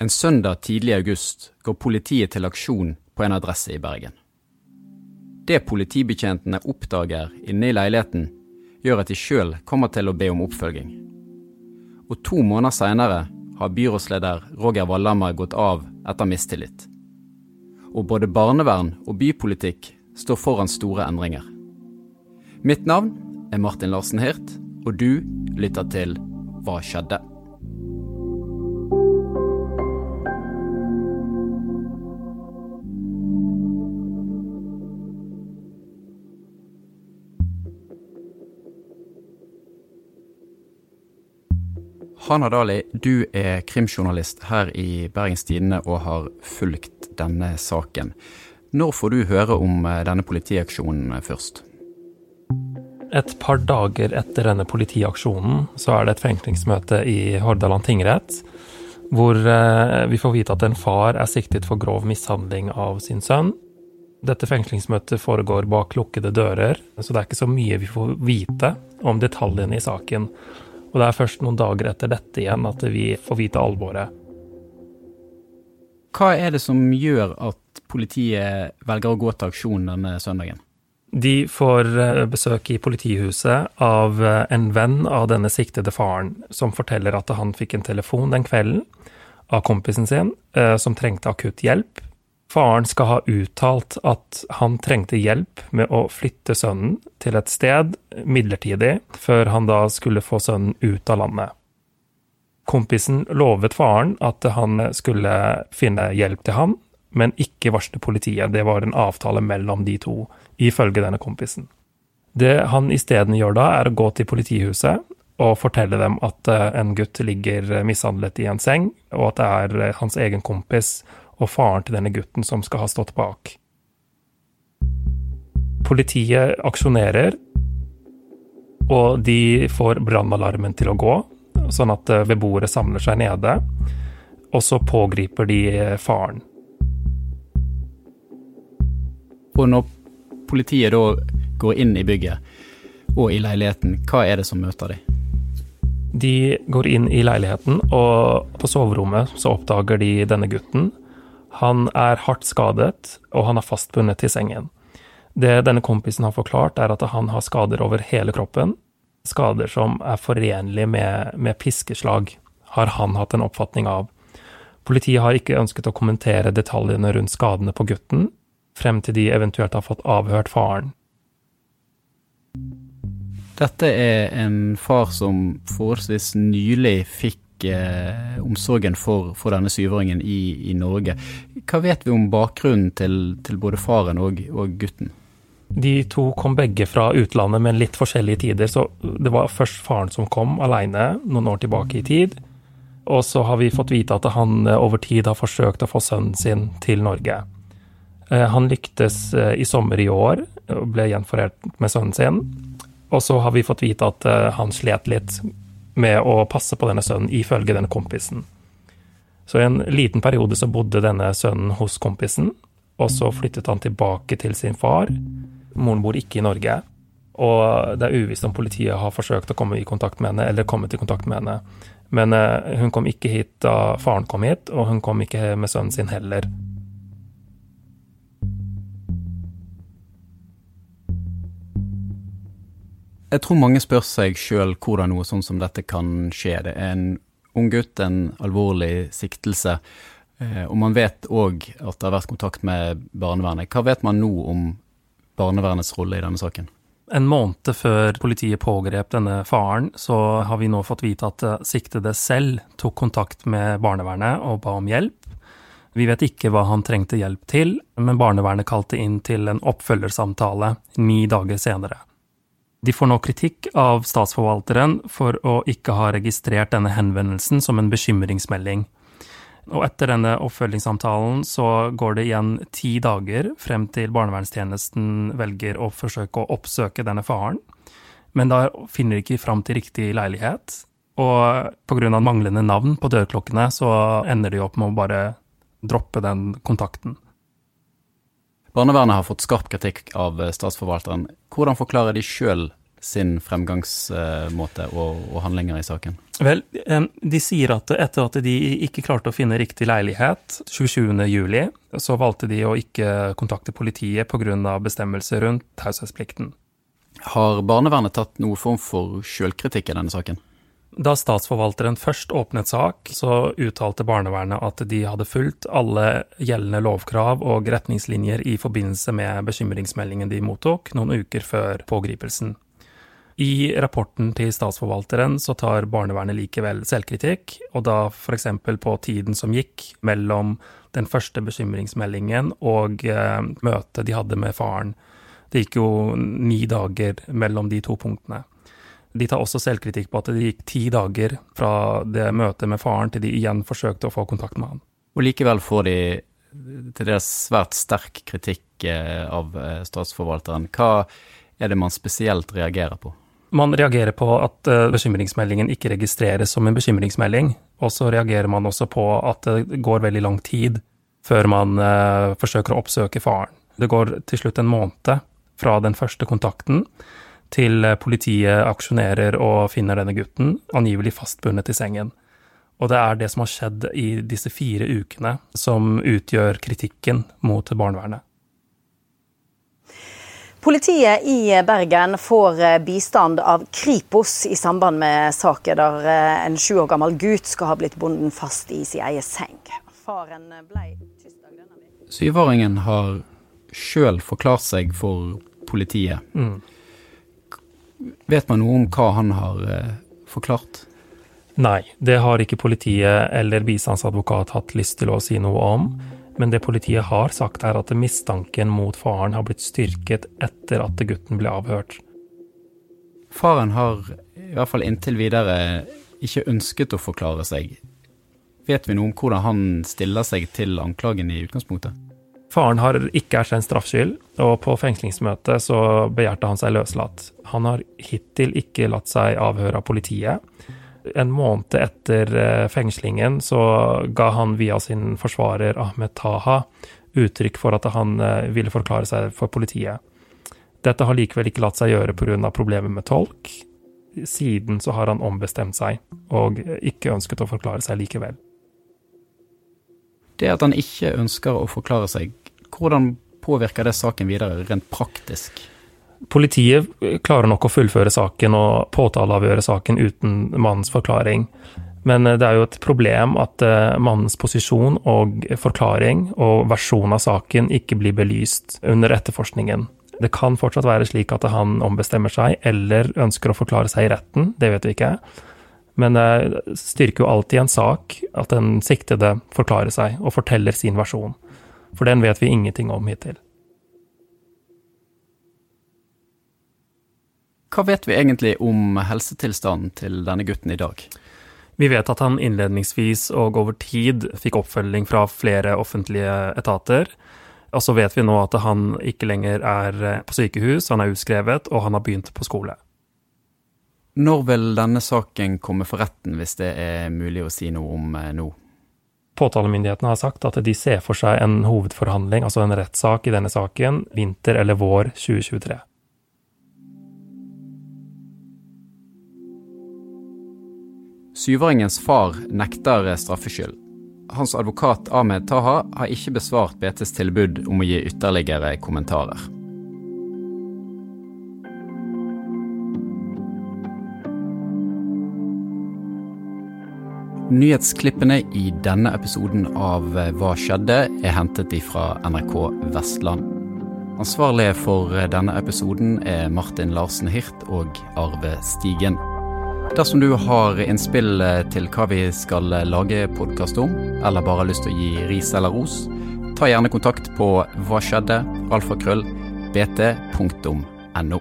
En søndag tidlig i august går politiet til aksjon på en adresse i Bergen. Det politibetjentene oppdager inne i leiligheten, gjør at de sjøl kommer til å be om oppfølging. Og to måneder seinere har byrådsleder Roger Wallhammer gått av etter mistillit. Og både barnevern og bypolitikk står foran store endringer. Mitt navn er Martin Larsen Hirt, og du lytter til Hva skjedde? Hana Dali, du er krimjournalist her i Bergens Tidende og har fulgt denne saken. Når får du høre om eh, denne politiaksjonen først? Et par dager etter denne politiaksjonen så er det et fengslingsmøte i Hordaland tingrett, hvor eh, vi får vite at en far er siktet for grov mishandling av sin sønn. Dette fengslingsmøtet foregår bak lukkede dører, så det er ikke så mye vi får vite om detaljene i saken. Og det er først noen dager etter dette igjen at vi får vite alvoret. Hva er det som gjør at politiet velger å gå til aksjon denne søndagen? De får eh, besøk i politihuset av eh, en venn av denne siktede faren, som forteller at han fikk en telefon den kvelden av kompisen sin eh, som trengte akutt hjelp, Faren skal ha uttalt at han trengte hjelp med å flytte sønnen til et sted midlertidig, før han da skulle få sønnen ut av landet. Kompisen lovet faren at han skulle finne hjelp til han, men ikke varsle politiet. Det var en avtale mellom de to, ifølge denne kompisen. Det han isteden gjør da, er å gå til politihuset og fortelle dem at en gutt ligger mishandlet i en seng, og at det er hans egen kompis og faren til denne gutten som skal ha stått bak. Politiet aksjonerer, og de får brannalarmen til å gå, sånn at eh, beboere samler seg nede. Og så pågriper de eh, faren. Og når politiet da går inn i bygget og i leiligheten, hva er det som møter dem? De går inn i leiligheten, og på soverommet så oppdager de denne gutten han er hardt skadet, og han er fastbundet til sengen. Det denne kompisen har forklart, er at han har skader over hele kroppen. Skader som er forenlige med, med piskeslag, har han hatt en oppfatning av. Politiet har ikke ønsket å kommentere detaljene rundt skadene på gutten, frem til de eventuelt har fått avhørt faren. Dette er en far som forholdsvis nylig fikk omsorgen for, for, denne syvåringen i, i, Norge. Hva vet vi om bakgrunnen til, til både faren og, og, gutten? De to kom begge fra utlandet, med litt forskjellige tider. Så det var først faren som kom alene noen år tilbake i tid. Og så har vi fått vite at han eh, over tid har forsøkt å få sønnen sin til Norge. Eh, han lyktes eh, i sommer i år og ble gjenforent med sønnen sin. Og så har vi fått vite at han slet litt med å passe på denne sønnen, ifølge denne kompisen. Så i en liten periode så bodde denne sønnen hos kompisen, og så flyttet han tilbake til sin far. Moren bor ikke i Norge, og det er uvisst om politiet har forsøkt å komme i kontakt med henne, eller kommet i kontakt med henne. Men uh, hun kom ikke hit da faren kom hit, og hun kom ikke med sønnen sin heller. Jeg tror mange spør seg sjøl hvordan noe sånn som dette kan skje. Det er en ung gutt, en alvorlig siktelse. Eh, og man vet òg at det har vært kontakt med barnevernet. Hva vet man nå om barnevernets rolle i denne saken? En måned før politiet pågrep denne faren, så har vi nå fått vite at eh, siktede selv tok kontakt med barnevernet og ba om hjelp. Vi vet ikke hva han trengte hjelp til, men barnevernet kalte inn til en oppfølgersamtale ni dager senere. De får nå kritikk av statsforvalteren for å ikke ha registrert denne henvendelsen som en bekymringsmelding. Og etter denne oppfølgingssamtalen så går det igjen ti dager frem til barnevernstjenesten velger å forsøke å oppsøke denne faren. Men da finner de ikke fram til riktig leilighet, og pga. manglende navn på dørklokkene så ender de opp med å bare droppe den kontakten. Barnevernet har fått skarp kritikk av statsforvalteren. Hvordan forklarer de sjøl sin fremgangsmåte og, og handlinger i saken? Vel, de sier at etter at de ikke klarte å finne riktig leilighet 27.07, så valgte de å ikke kontakte politiet pga. bestemmelser rundt taushetsplikten. Har barnevernet tatt noen form for sjølkritikk i denne saken? Da statsforvalteren først åpnet sak, så uttalte barnevernet at de hadde fulgt alle gjeldende lovkrav og retningslinjer i forbindelse med bekymringsmeldingen de mottok noen uker før pågripelsen. I rapporten til statsforvalteren så tar barnevernet likevel selvkritikk, og da f.eks. på tiden som gikk mellom den første bekymringsmeldingen og eh, møtet de hadde med faren. Det gikk jo ni dager mellom de to punktene. De tar også selvkritikk på at det gikk ti dager fra det møtet med faren til de igjen forsøkte å få kontakt med han. Og likevel får de til dels svært sterk kritikk eh, av eh, statsforvalteren. Hva er det man spesielt reagerer på? Man reagerer på at eh, bekymringsmeldingen ikke registreres som en bekymringsmelding. Og så reagerer man også på at det går veldig lang tid før man forsøker å oppsøke faren. Det går til slutt en måned fra den første kontakten til politiet aksjonerer og finner denne gutten, angivelig fastbundet i sengen. Og det er det som har skjedd i disse fire ukene, som utgjør kritikken mot barnevernet. Politiet i Bergen får bistand av Kripos i samband med saker der eh, en sju år gammel gutt skal ha blitt bonden fast i sin egen seng. Faren ble. Syvåringen har sjøl forklart seg for politiet. Mm. Vet man noe om hva han har eh, forklart? Nei, det har ikke politiet eller bistandsadvokat hatt lyst til å si noe om. Men det politiet har sagt, er at mistanken mot faren har blitt styrket etter at gutten ble avhørt. Faren har, i hvert fall inntil videre, ikke ønsket å forklare seg. Vet vi noe om hvordan han stiller seg til anklagen i utgangspunktet? Faren har ikke erkjent straffskyld, og på fengslingsmøtet så begjærte han seg løslatt. Han har hittil ikke latt seg avhøre av politiet. En måned etter eh, fengslingen så ga han via sin forsvarer Ahmed Taha uttrykk for at han eh, ville forklare seg for politiet. Dette har likevel ikke latt seg gjøre pga. problemer med tolk. Siden så har han ombestemt seg, og ikke ønsket å forklare seg likevel det at han ikke ønsker å forklare seg, hvordan påvirker det saken videre rent praktisk? Politiet klarer nok å fullføre saken og påtaleavgjøre saken uten mannens forklaring. Men det er jo et problem at eh, mannens posisjon og forklaring og versjon av saken ikke blir belyst under etterforskningen. Det kan fortsatt være slik at han ombestemmer seg eller ønsker å forklare seg i retten, det vet vi ikke. Men det styrker jo alltid en sak at den siktede forklarer seg og forteller sin versjon. For den vet vi ingenting om hittil. Hva vet vi egentlig om helsetilstanden til denne gutten i dag? Vi vet at han innledningsvis og over tid fikk oppfølging fra flere offentlige etater. Og så vet vi nå at han ikke lenger er på sykehus, han er utskrevet, og han har begynt på skole. Når vil denne saken komme for retten, hvis det er mulig å si noe om eh, nå? Påtalemyndighetene har sagt at de ser for seg en hovedforhandling, altså en rettssak i denne saken, vinter eller vår 2023. Syvåringens far nekter straffskyld. Hans advokat Ahmed Taha har ikke besvart BTs tilbud om å gi ytterligere kommentarer. Nyhetsklippene i denne episoden av eh, Hva skjedde? er hentet fra NRK Vestland. Ansvarlige for eh, denne episoden er Martin Larsen Hirt og Arve Stigen. Dersom du har innspill eh, til hva vi skal lage podkast om, eller bare har lyst til å gi ris eller ros, ta gjerne kontakt på hva skjedde, alfakrøll, bt.no.